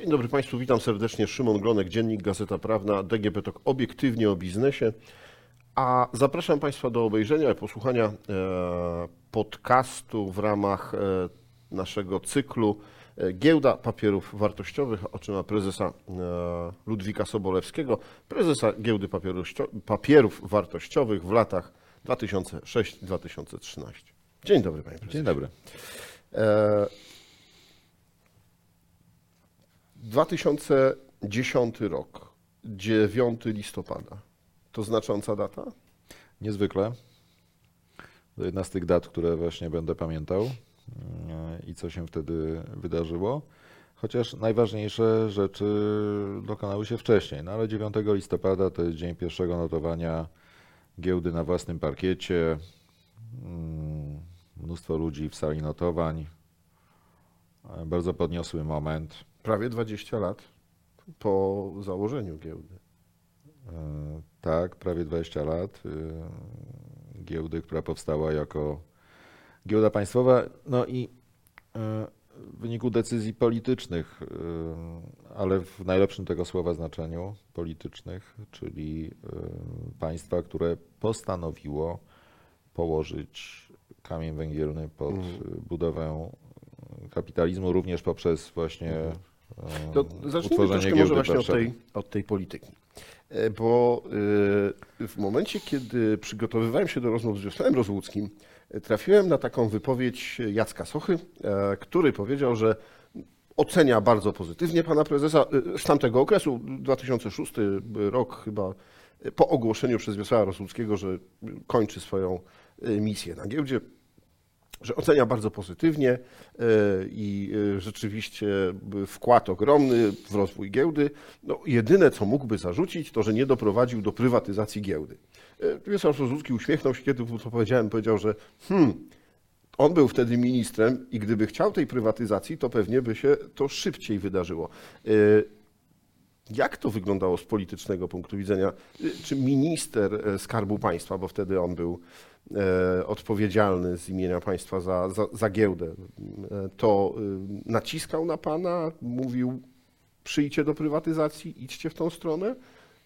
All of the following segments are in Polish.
Dzień dobry Państwu, witam serdecznie. Szymon Glonek, Dziennik Gazeta Prawna, DGP TOK obiektywnie o biznesie. A zapraszam Państwa do obejrzenia i posłuchania e, podcastu w ramach e, naszego cyklu e, Giełda Papierów Wartościowych, oczyma prezesa Ludwika Sobolewskiego, prezesa Giełdy Papierów Wartościowych w latach 2006-2013. Dzień dobry Panie Prezesie. Dzień dobry. E, 2010 rok, 9 listopada. To znacząca data? Niezwykle. To jedna z tych dat, które właśnie będę pamiętał yy, i co się wtedy wydarzyło. Chociaż najważniejsze rzeczy dokonały się wcześniej. No ale 9 listopada to jest dzień pierwszego notowania giełdy na własnym parkiecie. Mm, Mnóstwo ludzi w sali notowań. E, Bardzo podniosły moment. Prawie 20 lat po założeniu giełdy. E, Tak, prawie 20 lat. e, Giełdy, która powstała jako giełda państwowa. No i e, w wyniku decyzji politycznych, ale w najlepszym tego słowa znaczeniu politycznych, czyli państwa, które postanowiło położyć kamień węgielny pod Mhm. budowę kapitalizmu, również poprzez właśnie e, To zacznijmy utworzenie troszkę może właśnie od tej, od tej polityki. E, Bo e, w momencie, kiedy przygotowywałem się do rozmów z Wiesławem Rozłuckim, e, trafiłem na taką wypowiedź Jacka Sochy, który powiedział, że ocenia bardzo pozytywnie pana prezesa z tamtego okresu, 2006 rok chyba, po ogłoszeniu przez Wiesława Rozłuckiego, że kończy swoją misję na giełdzie że ocenia bardzo pozytywnie e, i e, rzeczywiście wkład ogromny w rozwój giełdy. No, jedyne, co mógłby zarzucić, to, że nie doprowadził do prywatyzacji giełdy. E, Wiesław Rozucki uśmiechnął się, kiedy to powiedziałem, powiedział, że hmm, on był wtedy ministrem i gdyby chciał tej prywatyzacji, to pewnie by się to szybciej wydarzyło. E, Jak to wyglądało z politycznego punktu widzenia? Czy minister e, Skarbu Państwa, bo wtedy on był e, odpowiedzialny z imienia państwa za, za, za giełdę, e, to y, naciskał na pana, mówił przyjdźcie do prywatyzacji, idźcie w tą stronę?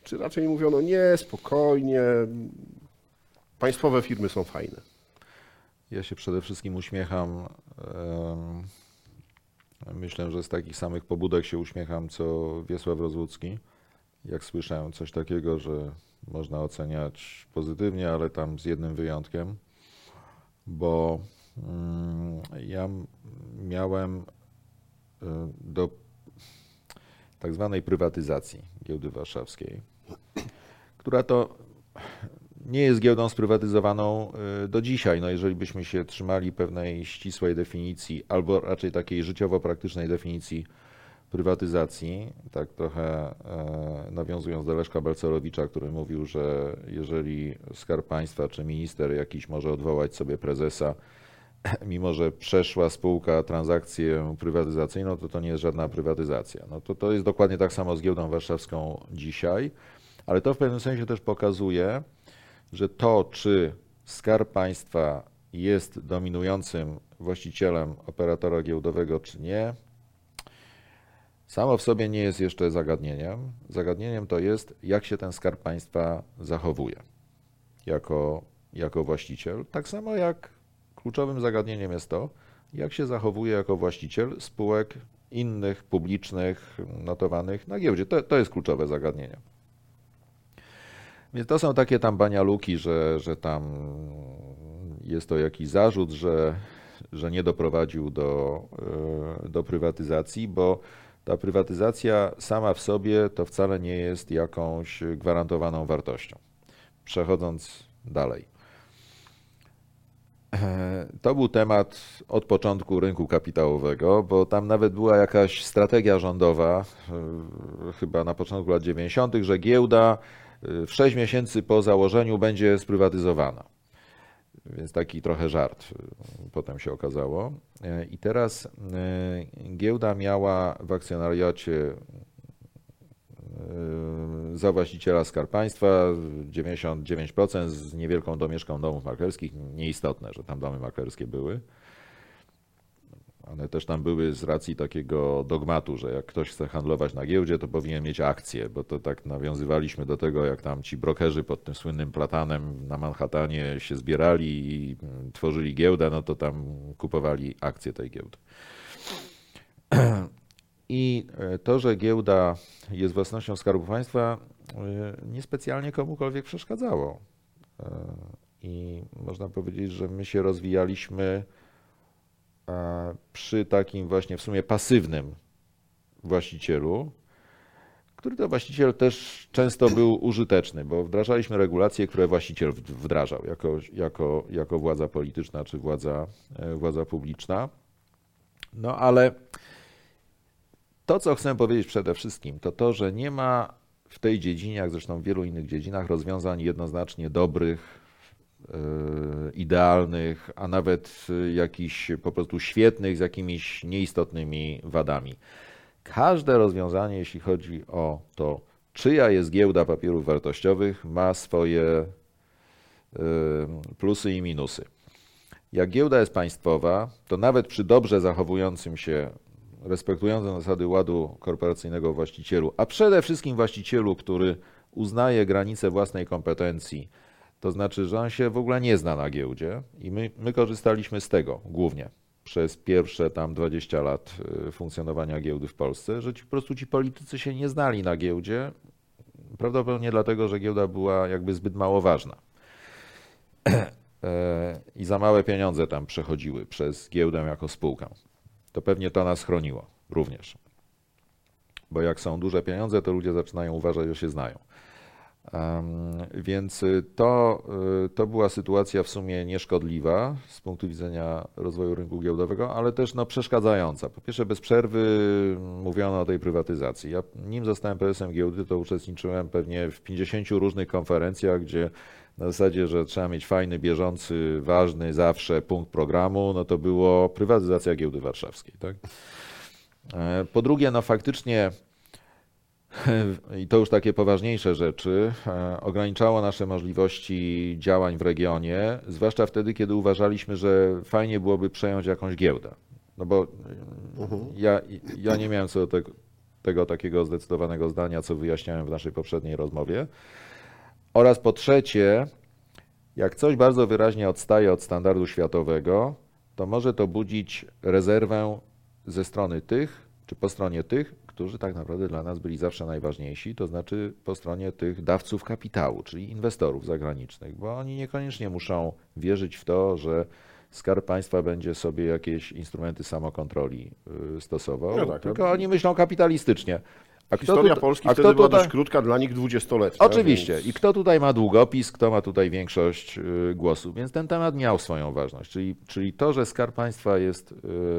Czy raczej mówiono nie, spokojnie, państwowe firmy są fajne? Ja się przede wszystkim uśmiecham. Myślę, że z takich samych pobudek się uśmiecham, co Wiesław Rozłucki. Jak słyszałem coś takiego, że można oceniać pozytywnie, ale tam z jednym wyjątkiem, bo mm, ja miałem y, do tak zwanej prywatyzacji giełdy warszawskiej, która to nie jest giełdą sprywatyzowaną y, do dzisiaj. No jeżeli byśmy się trzymali pewnej ścisłej definicji, albo raczej takiej życiowo-praktycznej definicji prywatyzacji, tak trochę e, nawiązując do Leszka Balcerowicza, który mówił, że jeżeli Skarb Państwa czy minister jakiś może odwołać sobie prezesa, mimo że przeszła spółka transakcję prywatyzacyjną, to to nie jest żadna prywatyzacja. No to to jest dokładnie tak samo z giełdą warszawską dzisiaj, ale to w pewnym sensie też pokazuje, że to, czy Skarb Państwa jest dominującym właścicielem operatora giełdowego, czy nie, samo w sobie nie jest jeszcze zagadnieniem. Zagadnieniem to jest, jak się ten Skarb Państwa zachowuje jako, jako właściciel. Tak samo jak kluczowym zagadnieniem jest to, jak się zachowuje jako właściciel spółek innych, publicznych, notowanych na giełdzie. To, to jest kluczowe zagadnienie. Więc to są takie tam banialuki, że, że tam jest to jakiś zarzut, że, że nie doprowadził do, e, do prywatyzacji, bo ta prywatyzacja sama w sobie to wcale nie jest jakąś gwarantowaną wartością. Przechodząc dalej. E, To był temat od początku rynku kapitałowego, bo tam nawet była jakaś strategia rządowa, e, chyba na początku lat 90., że giełda e, w 6 miesięcy po założeniu będzie sprywatyzowana. Więc taki trochę żart e, potem się okazało. E, I teraz e, giełda miała w akcjonariacie za właściciela Skarb Państwa 99% z niewielką domieszką domów maklerskich. Nieistotne, że tam domy maklerskie były. One też tam były z racji takiego dogmatu, że jak ktoś chce handlować na giełdzie, to powinien mieć akcje, bo to tak nawiązywaliśmy do tego, jak tam ci brokerzy pod tym słynnym platanem na Manhattanie się zbierali i mm, tworzyli giełdę, no to tam kupowali akcje tej giełdy. I e, to, że giełda jest własnością Skarbu Państwa, e, niespecjalnie komukolwiek przeszkadzało. E, I można powiedzieć, że my się rozwijaliśmy przy takim właśnie w sumie pasywnym właścicielu, który to właściciel też często był użyteczny, bo wdrażaliśmy regulacje, które właściciel wdrażał jako, jako, jako władza polityczna czy władza, e, władza publiczna. No ale to, co chcę powiedzieć przede wszystkim, to to, że nie ma w tej dziedzinie, jak zresztą w wielu innych dziedzinach, rozwiązań jednoznacznie dobrych, idealnych, a nawet yy, jakichś po prostu świetnych z jakimiś nieistotnymi wadami. Każde rozwiązanie, jeśli chodzi o to, czyja jest giełda papierów wartościowych, ma swoje yy, plusy i minusy. Jak giełda jest państwowa, to nawet przy dobrze zachowującym się, respektującym zasady ładu korporacyjnego właścicielu, a przede wszystkim właścicielu, który uznaje granice własnej kompetencji, to znaczy, że on się w ogóle nie zna na giełdzie i my, my korzystaliśmy z tego głównie przez pierwsze tam 20 lat y, funkcjonowania giełdy w Polsce, że ci, po prostu ci politycy się nie znali na giełdzie, prawdopodobnie dlatego, że giełda była jakby zbyt mało ważna. E, i za małe pieniądze tam przechodziły przez giełdę jako spółkę. To pewnie to nas chroniło również. Bo jak są duże pieniądze, to ludzie zaczynają uważać, że się znają. Więc y, to, y, to była sytuacja w sumie nieszkodliwa z punktu widzenia rozwoju rynku giełdowego, ale też no, przeszkadzająca. Po pierwsze, bez przerwy mówiono o tej prywatyzacji. Ja, nim zostałem prezesem giełdy, to uczestniczyłem pewnie w 50 różnych konferencjach, gdzie na zasadzie, że trzeba mieć fajny, bieżący, ważny zawsze punkt programu, no to było prywatyzacja giełdy warszawskiej. Tak? E, Po drugie, no faktycznie i to już takie poważniejsze rzeczy, e, ograniczało nasze możliwości działań w regionie, zwłaszcza wtedy, kiedy uważaliśmy, że fajnie byłoby przejąć jakąś giełdę. No bo Mhm. ja, ja nie miałem co do tego, tego takiego zdecydowanego zdania, co wyjaśniałem w naszej poprzedniej rozmowie. Oraz po trzecie, jak coś bardzo wyraźnie odstaje od standardu światowego, to może to budzić rezerwę ze strony tych, czy po stronie tych, którzy tak naprawdę dla nas byli zawsze najważniejsi, to znaczy po stronie tych dawców kapitału, czyli inwestorów zagranicznych, bo oni niekoniecznie muszą wierzyć w to, że Skarb Państwa będzie sobie jakieś instrumenty samokontroli y, stosował, No tak, tylko no. oni myślą kapitalistycznie. A Historia tuta- Polski a wtedy kto była tutaj- dość krótka, dla nich dwudziestoletnia. Oczywiście. Więc... I kto tutaj ma długopis, kto ma tutaj większość y, głosów. Więc ten temat miał swoją ważność. Czyli, czyli to, że Skarb Państwa jest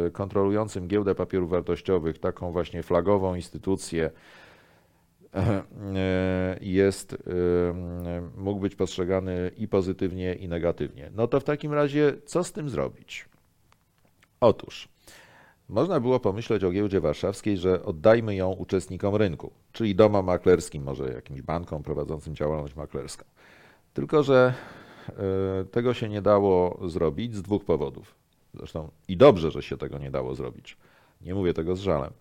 y, kontrolującym giełdę papierów wartościowych, taką właśnie flagową instytucję, e, jest, y, mógł być postrzegany i pozytywnie, i negatywnie. No to w takim razie, co z tym zrobić? Otóż, można było pomyśleć o giełdzie warszawskiej, że oddajmy ją uczestnikom rynku, czyli domom maklerskim, może jakimś bankom prowadzącym działalność maklerską. Tylko, że e, tego się nie dało zrobić z dwóch powodów. Zresztą i dobrze, że się tego nie dało zrobić. Nie mówię tego z żalem.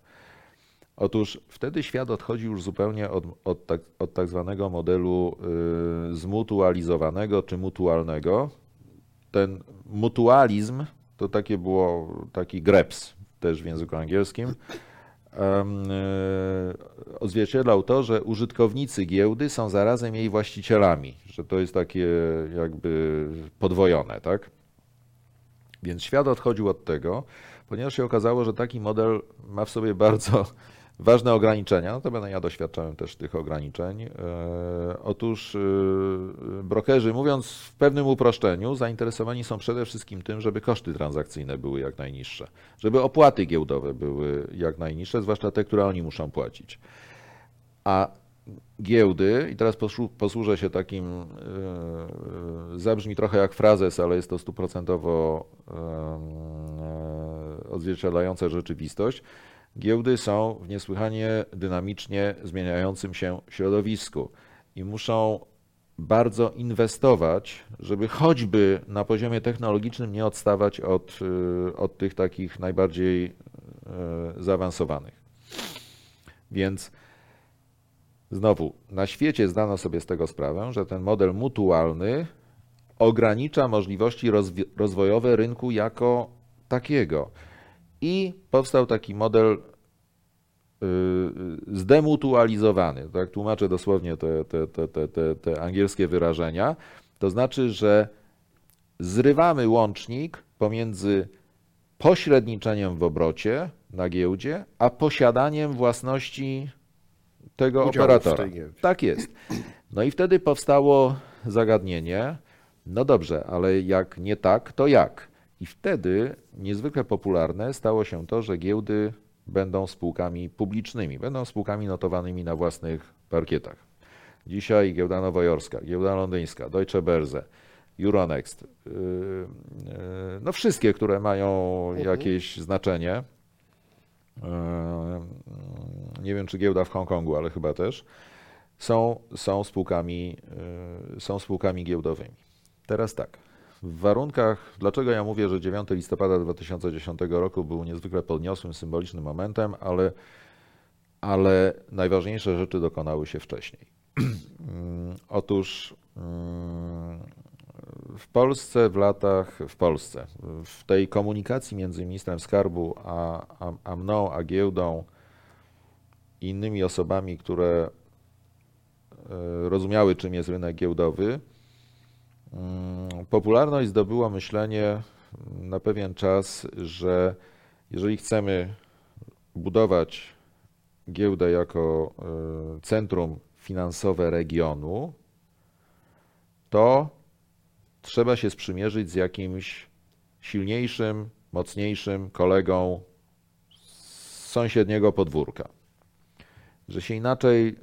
Otóż wtedy świat odchodzi już zupełnie od, od, tak, od tak zwanego modelu y, zmutualizowanego czy mutualnego. Ten mutualizm to takie było taki greps też w języku angielskim. y, odzwierciedlał to, że użytkownicy giełdy są zarazem jej właścicielami, że to jest takie jakby podwojone, tak? Więc świat odchodził od tego, ponieważ się okazało, że taki model ma w sobie bardzo ważne ograniczenia. Notabene ja doświadczałem też tych ograniczeń. E, otóż e, brokerzy, mówiąc w pewnym uproszczeniu, zainteresowani są przede wszystkim tym, żeby koszty transakcyjne były jak najniższe, żeby opłaty giełdowe były jak najniższe, zwłaszcza te, które oni muszą płacić. A giełdy, i teraz posłu- posłużę się takim, e, zabrzmi trochę jak frazes, ale jest to stuprocentowo odzwierciedlające rzeczywistość. Giełdy są w niesłychanie dynamicznie zmieniającym się środowisku i muszą bardzo inwestować, żeby choćby na poziomie technologicznym nie odstawać od, y, od tych takich najbardziej y, zaawansowanych. Więc znowu, na świecie zdano sobie z tego sprawę, że ten model mutualny ogranicza możliwości rozwojowe rynku jako takiego. I powstał taki model y, zdemutualizowany. Tak tłumaczę dosłownie te, te, te, te, te, angielskie wyrażenia. To znaczy, że zrywamy łącznik pomiędzy pośredniczeniem w obrocie na giełdzie, a posiadaniem własności tego Udziałów w operatora. Tak jest. No i wtedy powstało zagadnienie, no dobrze, ale jak nie tak, to jak? I wtedy niezwykle popularne stało się to, że giełdy będą spółkami publicznymi, będą spółkami notowanymi na własnych parkietach. Dzisiaj giełda nowojorska, giełda londyńska, Deutsche Börse, Euronext, yy, yy, no wszystkie, które mają jakieś znaczenie. Yy, Nie wiem, czy giełda w Hongkongu, ale chyba też są, są, spółkami, yy, są spółkami giełdowymi. Teraz tak. W warunkach, dlaczego ja mówię, że 9 listopada 2010 roku był niezwykle podniosłym, symbolicznym momentem, ale, ale najważniejsze rzeczy dokonały się wcześniej. Otóż mm, w Polsce w latach, w Polsce, w tej komunikacji między ministrem skarbu a, a, a mną, a giełdą i innymi osobami, które e, rozumiały, czym jest rynek giełdowy, popularność zdobyło myślenie na pewien czas, że jeżeli chcemy budować giełdę jako e, centrum finansowe regionu, to trzeba się sprzymierzyć z jakimś silniejszym, mocniejszym kolegą z sąsiedniego podwórka. Że się inaczej,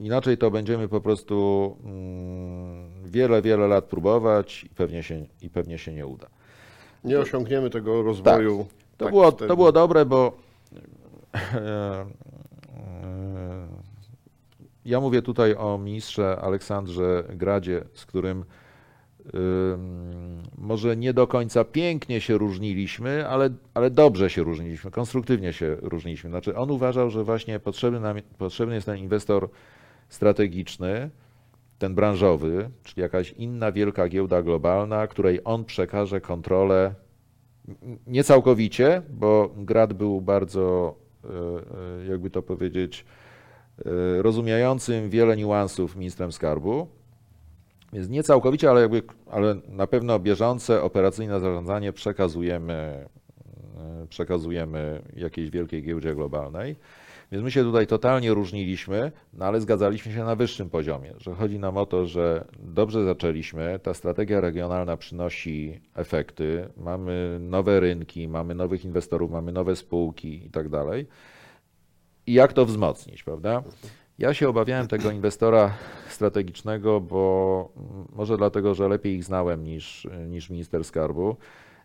inaczej to będziemy po prostu mm, wiele, wiele lat próbować i pewnie się, i pewnie się nie uda. Nie osiągniemy tego rozwoju. To, tak było, wtedy. to było dobre, bo e, ja mówię tutaj o ministrze Aleksandrze Gradzie, z którym ym, może nie do końca pięknie się różniliśmy, ale, ale dobrze się różniliśmy, konstruktywnie się różniliśmy. Znaczy on uważał, że właśnie potrzebny, nam, potrzebny jest ten inwestor strategiczny, ten branżowy, czyli jakaś inna wielka giełda globalna, której on przekaże kontrolę nie całkowicie, bo Grad był bardzo, e, e, jakby to powiedzieć, e, rozumiejącym wiele niuansów ministrem skarbu. Więc nie całkowicie, ale, jakby, ale na pewno bieżące operacyjne zarządzanie przekazujemy, przekazujemy jakiejś wielkiej giełdzie globalnej. Więc my się tutaj totalnie różniliśmy, no ale zgadzaliśmy się na wyższym poziomie, że chodzi nam o to, że dobrze zaczęliśmy, ta strategia regionalna przynosi efekty, mamy nowe rynki, mamy nowych inwestorów, mamy nowe spółki i tak dalej. I jak to wzmocnić, prawda? Ja się obawiałem tego inwestora strategicznego, bo mm, może dlatego, że lepiej ich znałem niż, niż minister skarbu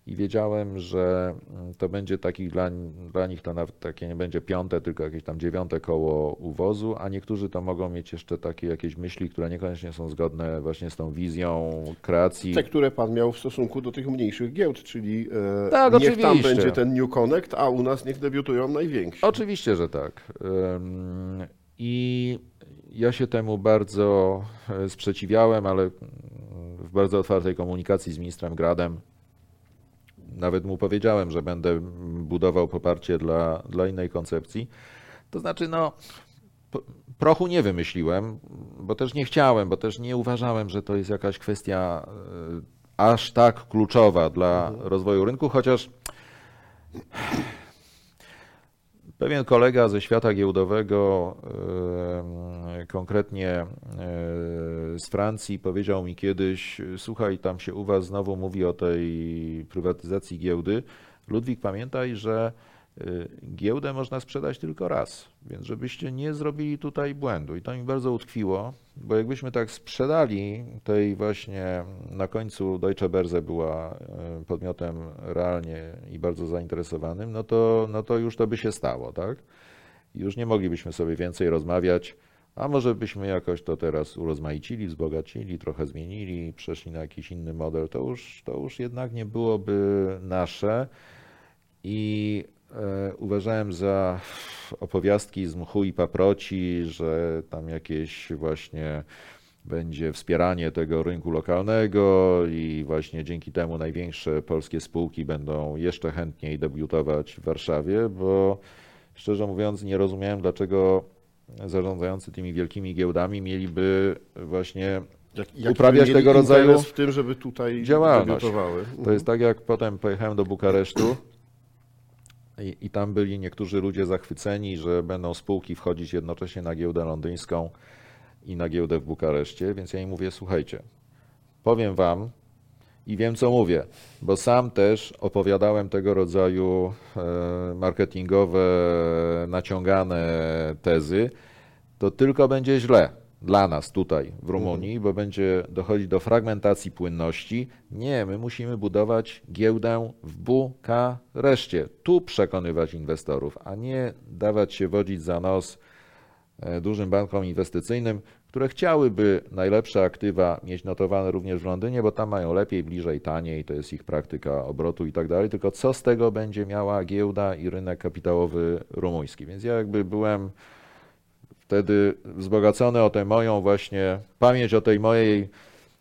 i wiedziałem, że mm, to będzie taki dla, dla nich to nawet takie nie będzie piąte, tylko jakieś tam dziewiąte koło uwozu, a niektórzy to mogą mieć jeszcze takie jakieś myśli, które niekoniecznie są zgodne właśnie z tą wizją kreacji. Te, które pan miał w stosunku do tych mniejszych giełd, czyli e, Tak, niech tam oczywiście. będzie ten New Connect, a u nas niech debiutują najwięksi. Oczywiście, że tak. I ja się temu bardzo e, sprzeciwiałem, ale mm, w bardzo otwartej komunikacji z ministrem Gradem nawet mu powiedziałem, że będę budował poparcie dla, dla innej koncepcji. To znaczy, no, prochu nie wymyśliłem, bo też nie chciałem, bo też nie uważałem, że to jest jakaś kwestia e, aż tak kluczowa dla rozwoju rynku, chociaż Pewien kolega ze świata giełdowego, konkretnie e, z Francji, powiedział mi kiedyś: Słuchaj, tam się u Was znowu mówi o tej prywatyzacji giełdy. Ludwik, pamiętaj, że giełdę można sprzedać tylko raz, więc żebyście nie zrobili tutaj błędu. I to mi bardzo utkwiło, bo jakbyśmy tak sprzedali tej właśnie, na końcu Deutsche Börse była e, podmiotem realnie i bardzo zainteresowanym, no to, no to już to by się stało, tak? Już nie moglibyśmy sobie więcej rozmawiać A może byśmy jakoś to teraz urozmaicili, wzbogacili, trochę zmienili, przeszli na jakiś inny model, to już, to już jednak nie byłoby nasze. I uważałem za opowiastki z mchu i paproci, że tam jakieś właśnie będzie wspieranie tego rynku lokalnego i właśnie dzięki temu największe polskie spółki będą jeszcze chętniej debiutować w Warszawie, bo szczerze mówiąc nie rozumiałem, dlaczego zarządzający tymi wielkimi giełdami mieliby właśnie Jak, jaki Uprawiać tego rodzaju w tym, żeby tutaj działalność. debiutowały. To jest tak, jak potem pojechałem do Bukaresztu i, i tam byli niektórzy ludzie zachwyceni, że będą spółki wchodzić jednocześnie na giełdę londyńską i na giełdę w Bukareszcie, więc ja im mówię, słuchajcie, powiem wam i wiem, co mówię, bo sam też opowiadałem tego rodzaju e, marketingowe, naciągane tezy, to tylko będzie źle dla nas tutaj w Rumunii, bo będzie dochodzić do fragmentacji płynności. Nie, my musimy budować giełdę w Bukareszcie, tu przekonywać inwestorów, a nie dawać się wodzić za nos e, dużym bankom inwestycyjnym, które chciałyby najlepsze aktywa mieć notowane również w Londynie, bo tam mają lepiej, bliżej, taniej, to jest ich praktyka obrotu i tak dalej. Tylko co z tego będzie miała giełda i rynek kapitałowy rumuński? Więc ja jakby byłem wtedy wzbogacony o tę moją właśnie pamięć o tej mojej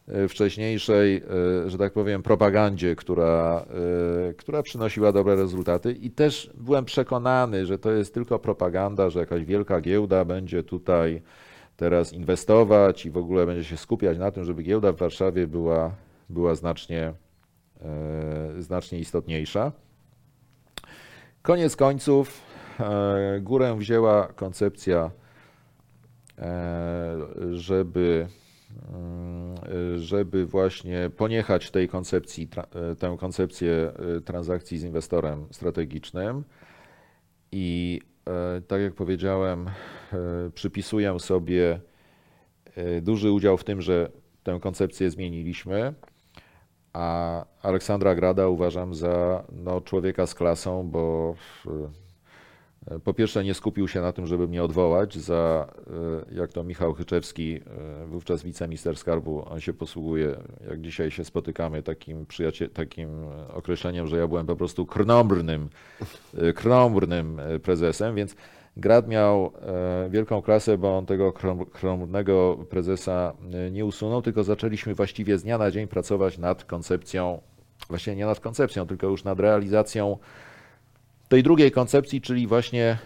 e, wcześniejszej, e, że tak powiem, propagandzie, która, e, która przynosiła dobre rezultaty i też byłem przekonany, że to jest tylko propaganda, że jakaś wielka giełda będzie tutaj teraz inwestować i w ogóle będzie się skupiać na tym, żeby giełda w Warszawie była, była znacznie, znacznie istotniejsza. Koniec końców górę wzięła koncepcja żeby, mm, żeby właśnie poniechać tej koncepcji, e, tę koncepcję e, transakcji z inwestorem strategicznym. I tak jak powiedziałem, przypisuję sobie duży udział w tym, że tę koncepcję zmieniliśmy, a Aleksandra Grada uważam za no, człowieka z klasą, bo po pierwsze, nie skupił się na tym, żeby mnie odwołać za, e, jak to Michał Chyczewski, e, wówczas wiceminister skarbu, on się posługuje, jak dzisiaj się spotykamy, takim, takim określeniem, że ja byłem po prostu krnąbrnym, e, krnąbrnym prezesem, więc Grad miał wielką klasę, bo on tego krnąbrnego prezesa nie usunął, tylko zaczęliśmy właściwie z dnia na dzień pracować nad koncepcją, właściwie nie nad koncepcją, tylko już nad realizacją tej drugiej koncepcji, czyli właśnie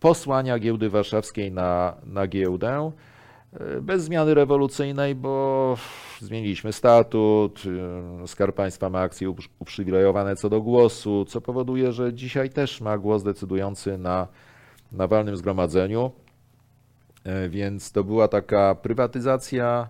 posłania giełdy warszawskiej na, na giełdę e, bez zmiany rewolucyjnej, bo zmieniliśmy statut, e, Skarb Państwa ma akcje uprzywilejowane co do głosu, co powoduje, że dzisiaj też ma głos decydujący na, na walnym zgromadzeniu, e, więc to była taka prywatyzacja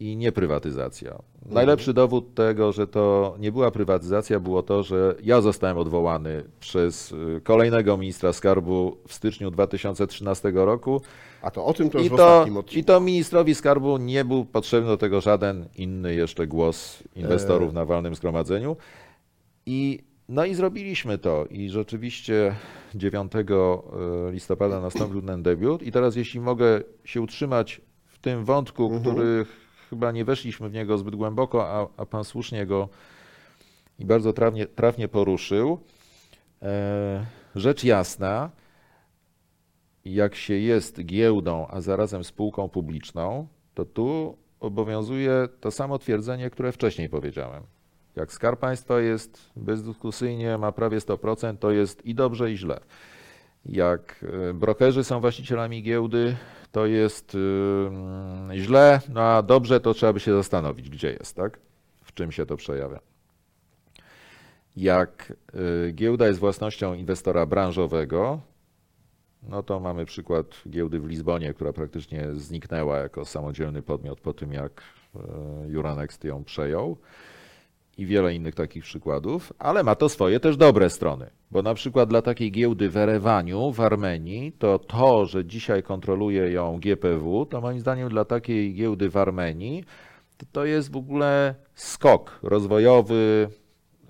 i nieprywatyzacja. Najlepszy dowód tego, że to nie była prywatyzacja, było to, że ja zostałem odwołany przez y, kolejnego ministra skarbu w styczniu 2013 roku. A to o tym to już I to. I to ministrowi skarbu nie był potrzebny do tego żaden inny jeszcze głos inwestorów na walnym zgromadzeniu. I, no i zrobiliśmy to. I rzeczywiście 9 y, listopada nastąpił ten debiut. I teraz, jeśli mogę się utrzymać w tym wątku, Mhm. który chyba nie weszliśmy w niego zbyt głęboko, a, a pan słusznie go i bardzo trafnie, trafnie poruszył. E, rzecz jasna, jak się jest giełdą, a zarazem spółką publiczną, to tu obowiązuje to samo twierdzenie, które wcześniej powiedziałem. Jak Skarb Państwa jest bezdyskusyjnie, ma prawie 100%, to jest i dobrze, i źle. Jak e, brokerzy są właścicielami giełdy, to jest yy, źle, no a dobrze to trzeba by się zastanowić, gdzie jest, tak? W czym się to przejawia. Jak yy, giełda jest własnością inwestora branżowego, no to mamy przykład giełdy w Lizbonie, która praktycznie zniknęła jako samodzielny podmiot po tym, jak Euronext ją przejął i wiele innych takich przykładów, ale ma to swoje też dobre strony. Bo na przykład dla takiej giełdy w Erewaniu, w Armenii, to to, że dzisiaj kontroluje ją GPW, to moim zdaniem dla takiej giełdy w Armenii, to, jest w ogóle skok rozwojowy,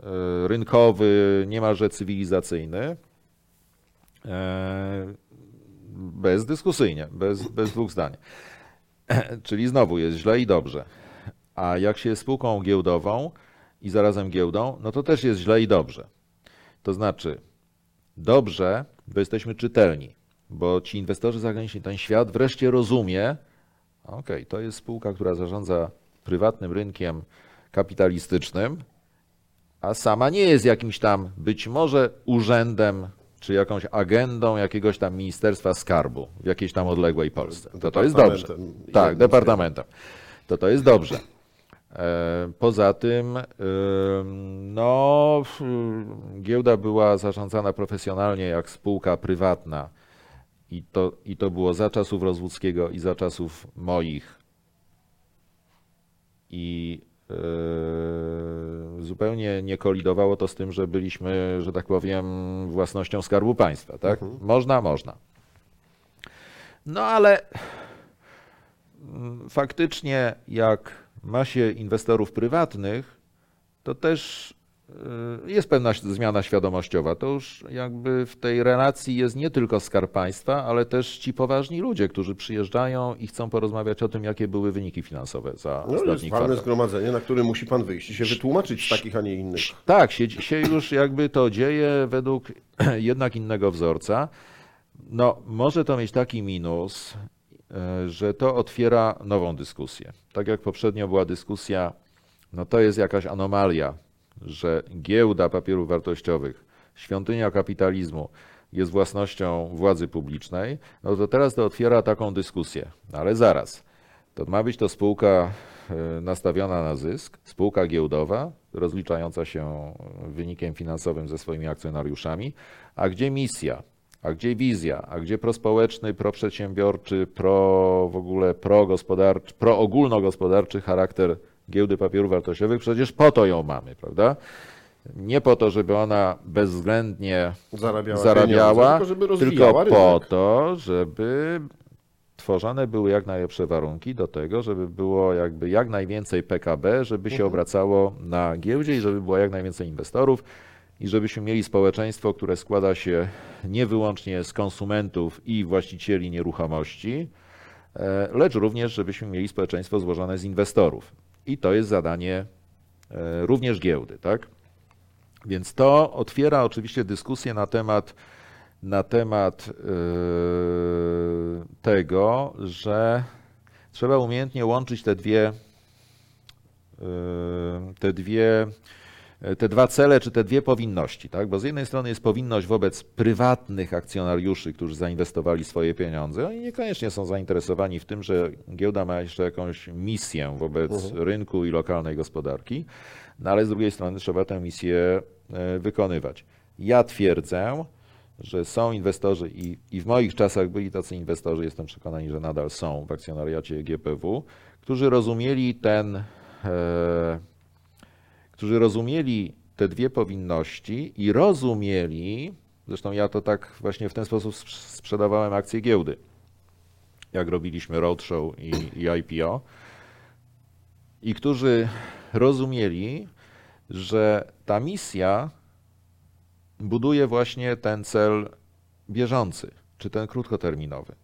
e, rynkowy, niemalże cywilizacyjny. E, bezdyskusyjnie, bez, bez dwóch zdań. Czyli znowu jest źle i dobrze. A jak się jest spółką giełdową i zarazem giełdą, no to też jest źle i dobrze. To znaczy, dobrze, bo jesteśmy czytelni, bo ci inwestorzy zagraniczni, ten świat wreszcie rozumie, okej, to jest spółka, która zarządza prywatnym rynkiem kapitalistycznym, a sama nie jest jakimś tam być może urzędem czy jakąś agendą jakiegoś tam Ministerstwa Skarbu w jakiejś tam odległej Polsce. To to jest dobrze. Tak, departamentem. To to jest dobrze. E, Poza tym, ym, no, giełda była zarządzana profesjonalnie jak spółka prywatna i to, i to było za czasów Rozwódzkiego i za czasów moich. I e, zupełnie nie kolidowało to z tym, że byliśmy, że tak powiem, własnością Skarbu Państwa. Tak? Można, można. No ale mm, faktycznie, jak ma się inwestorów prywatnych, to też y, jest pewna zmiana świadomościowa. To już jakby w tej relacji jest nie tylko Skarb Państwa, ale też ci poważni ludzie, którzy przyjeżdżają i chcą porozmawiać o tym, jakie były wyniki finansowe za No jest ostatni walne kwartał. zgromadzenie, na którym musi pan wyjść i się wytłumaczyć z takich, a nie innych. Tak, się, się już jakby to dzieje według jednak innego wzorca. No, może to mieć taki minus, że to otwiera nową dyskusję. Tak jak poprzednio była dyskusja, no to jest jakaś anomalia, że giełda papierów wartościowych, świątynia kapitalizmu jest własnością władzy publicznej, no to teraz to otwiera taką dyskusję. No ale zaraz, to ma być to spółka e, nastawiona na zysk, spółka giełdowa, rozliczająca się wynikiem finansowym ze swoimi akcjonariuszami, a gdzie misja, a gdzie wizja, a gdzie prospołeczny, proprzedsiębiorczy, pro w ogóle progospodarczy, proogólnogospodarczy charakter giełdy papierów wartościowych? Przecież po to ją mamy, prawda? Nie po to, żeby ona bezwzględnie Zarabiała, zarabiała, tylko tylko po to, żeby tworzone były jak najlepsze warunki do tego, żeby było jakby jak najwięcej PKB, żeby się obracało na giełdzie i żeby było jak najwięcej inwestorów i żebyśmy mieli społeczeństwo, które składa się nie wyłącznie z konsumentów i właścicieli nieruchomości, e, lecz również, żebyśmy mieli społeczeństwo złożone z inwestorów. I to jest zadanie e, również giełdy, tak? Więc to otwiera oczywiście dyskusję na temat, na temat yy, tego, że trzeba umiejętnie łączyć te dwie, te dwie, te dwa cele, czy te dwie powinności, tak? Bo z jednej strony jest powinność wobec prywatnych akcjonariuszy, którzy zainwestowali swoje pieniądze. Oni niekoniecznie są zainteresowani w tym, że giełda ma jeszcze jakąś misję wobec rynku i lokalnej gospodarki, no ale z drugiej strony trzeba tę misję e, wykonywać. Ja twierdzę, że są inwestorzy i, i w moich czasach byli tacy inwestorzy, jestem przekonany, że nadal są w akcjonariacie GPW, którzy rozumieli ten, e, którzy rozumieli te dwie powinności i rozumieli, zresztą ja to tak właśnie w ten sposób sprz- sprzedawałem akcje giełdy, jak robiliśmy roadshow i, i IPO, i którzy rozumieli, że ta misja buduje właśnie ten cel bieżący, czy ten krótkoterminowy.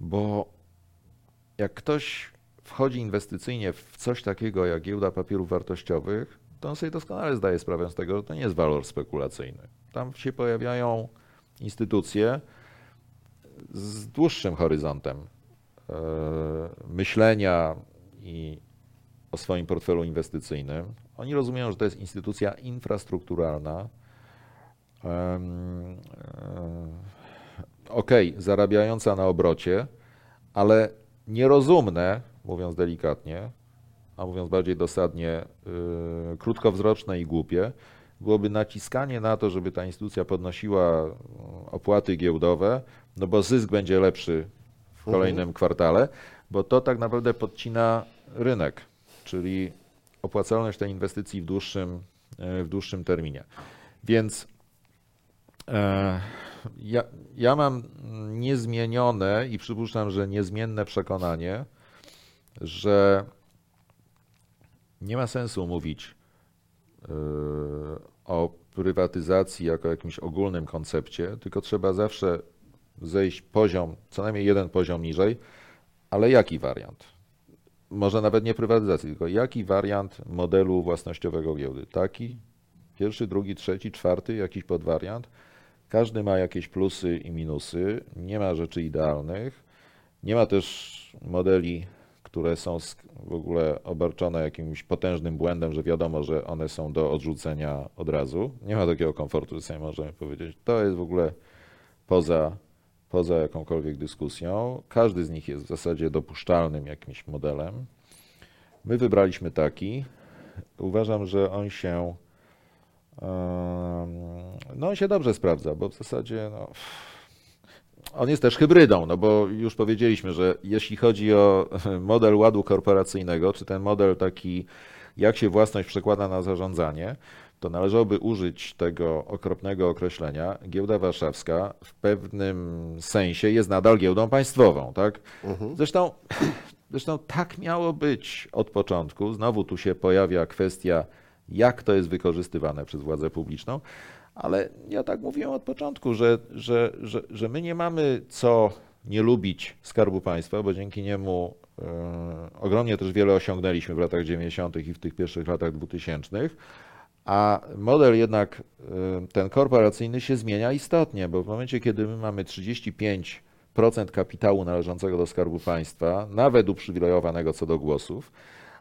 Bo jak ktoś wchodzi inwestycyjnie w coś takiego jak giełda papierów wartościowych, to on sobie doskonale zdaje sprawę z tego, że to nie jest walor spekulacyjny. Tam się pojawiają instytucje z dłuższym horyzontem e, myślenia i o swoim portfelu inwestycyjnym. Oni rozumieją, że to jest instytucja infrastrukturalna. e, Okej, zarabiająca na obrocie, ale nierozumne, mówiąc delikatnie, a mówiąc bardziej dosadnie, yy, krótkowzroczne i głupie, byłoby naciskanie na to, żeby ta instytucja podnosiła y, opłaty giełdowe, no bo zysk będzie lepszy w kolejnym kwartale, bo to tak naprawdę podcina rynek, czyli opłacalność tej inwestycji w dłuższym, e, w dłuższym terminie. Więc e, ja, ja mam niezmienione i przypuszczam, że niezmienne przekonanie, że nie ma sensu mówić yy, o prywatyzacji jako jakimś ogólnym koncepcie, tylko trzeba zawsze zejść poziom, co najmniej jeden poziom niżej, ale jaki wariant? Może nawet nie prywatyzacji, tylko jaki wariant modelu własnościowego giełdy? Taki, pierwszy, drugi, trzeci, czwarty, jakiś podwariant. Każdy ma jakieś plusy i minusy, nie ma rzeczy idealnych, nie ma też modeli, które są w ogóle obarczone jakimś potężnym błędem, że wiadomo, że one są do odrzucenia od razu. Nie ma takiego komfortu, że sobie możemy powiedzieć, to jest w ogóle poza, poza jakąkolwiek dyskusją. Każdy z nich jest w zasadzie dopuszczalnym jakimś modelem. My wybraliśmy taki. Uważam, że on się no on się dobrze sprawdza, bo w zasadzie no, on jest też hybrydą, no bo już powiedzieliśmy, że jeśli chodzi o model ładu korporacyjnego, czy ten model taki, jak się własność przekłada na zarządzanie, to należałoby użyć tego okropnego określenia. Giełda Warszawska w pewnym sensie jest nadal giełdą państwową, tak? Zresztą, zresztą tak miało być od początku. Znowu tu się pojawia kwestia, jak to jest wykorzystywane przez władzę publiczną. Ale ja tak mówiłem od początku, że, że, że, że my nie mamy co nie lubić Skarbu Państwa, bo dzięki niemu e, ogromnie też wiele osiągnęliśmy w latach 90. i w tych pierwszych latach 2000. A model jednak e, ten korporacyjny się zmienia istotnie, bo w momencie, kiedy my mamy 35% kapitału należącego do Skarbu Państwa, nawet uprzywilejowanego co do głosów,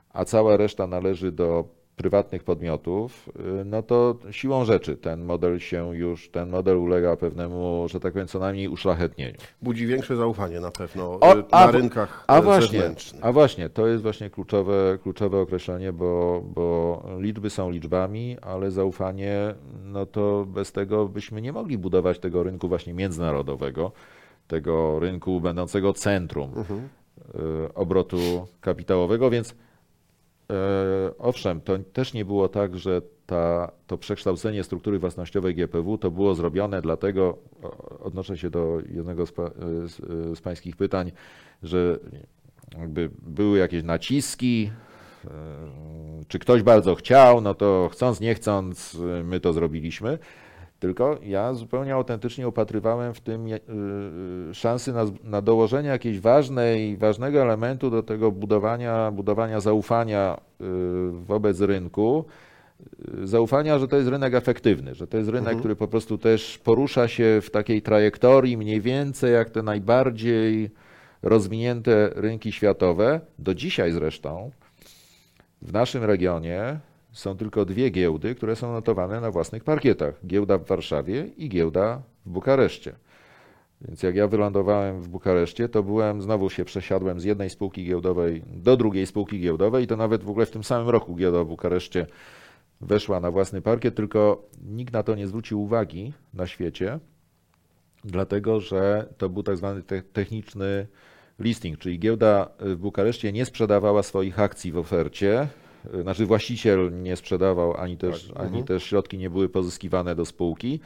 a cała reszta należy do prywatnych podmiotów, y, no to siłą rzeczy ten model się już, ten model ulega pewnemu, że tak powiem, co najmniej uszlachetnieniu. Budzi większe zaufanie na pewno O, e, na a- rynkach A właśnie, zewnętrznych. a właśnie, to jest właśnie kluczowe, kluczowe określenie, bo, bo liczby są liczbami, ale zaufanie, no to bez tego byśmy nie mogli budować tego rynku właśnie międzynarodowego, tego rynku będącego centrum Mhm. y, obrotu kapitałowego, więc owszem, to też nie było tak, że ta, to przekształcenie struktury własnościowej GPW to było zrobione dlatego, odnoszę się do jednego z, pa, z, z pańskich pytań, że były jakieś naciski, e, czy ktoś bardzo chciał, no to chcąc, nie chcąc, e, my to zrobiliśmy. Tylko ja zupełnie autentycznie upatrywałem w tym e, e, szansy na, na dołożenie jakiejś ważnej, ważnego elementu do tego budowania, budowania zaufania e, wobec rynku. Zaufania, że to jest rynek efektywny, że to jest rynek, Mhm. który po prostu też porusza się w takiej trajektorii mniej więcej jak te najbardziej rozwinięte rynki światowe. Do dzisiaj zresztą w naszym regionie są tylko dwie giełdy, które są notowane na własnych parkietach. Giełda w Warszawie i giełda w Bukareszcie. Więc jak ja wylądowałem w Bukareszcie, to byłem, znowu się przesiadłem z jednej spółki giełdowej do drugiej spółki giełdowej i to nawet w ogóle w tym samym roku giełda w Bukareszcie weszła na własny parkiet, tylko nikt na to nie zwrócił uwagi na świecie, dlatego że to był tak zwany te- techniczny listing, czyli giełda w Bukareszcie nie sprzedawała swoich akcji w ofercie, znaczy właściciel nie sprzedawał, ani też, Tak, ani mhm. też środki nie były pozyskiwane do spółki.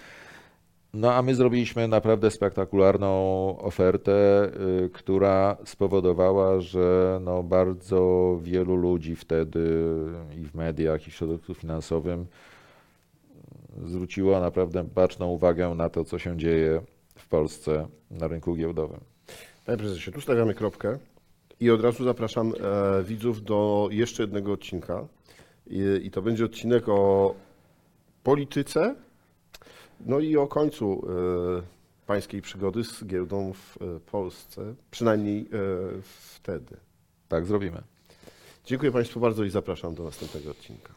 No a my zrobiliśmy naprawdę spektakularną ofertę, y, która spowodowała, że no bardzo wielu ludzi wtedy i w mediach, i w środowisku finansowym zwróciło naprawdę baczną uwagę na to, co się dzieje w Polsce na rynku giełdowym. Panie prezesie, tu stawiamy kropkę i od razu zapraszam e, widzów do jeszcze jednego odcinka. I, I to będzie odcinek o polityce, no i o końcu e, pańskiej przygody z giełdą w e, Polsce, przynajmniej e, wtedy. Tak zrobimy. Dziękuję Państwu bardzo i zapraszam do następnego odcinka.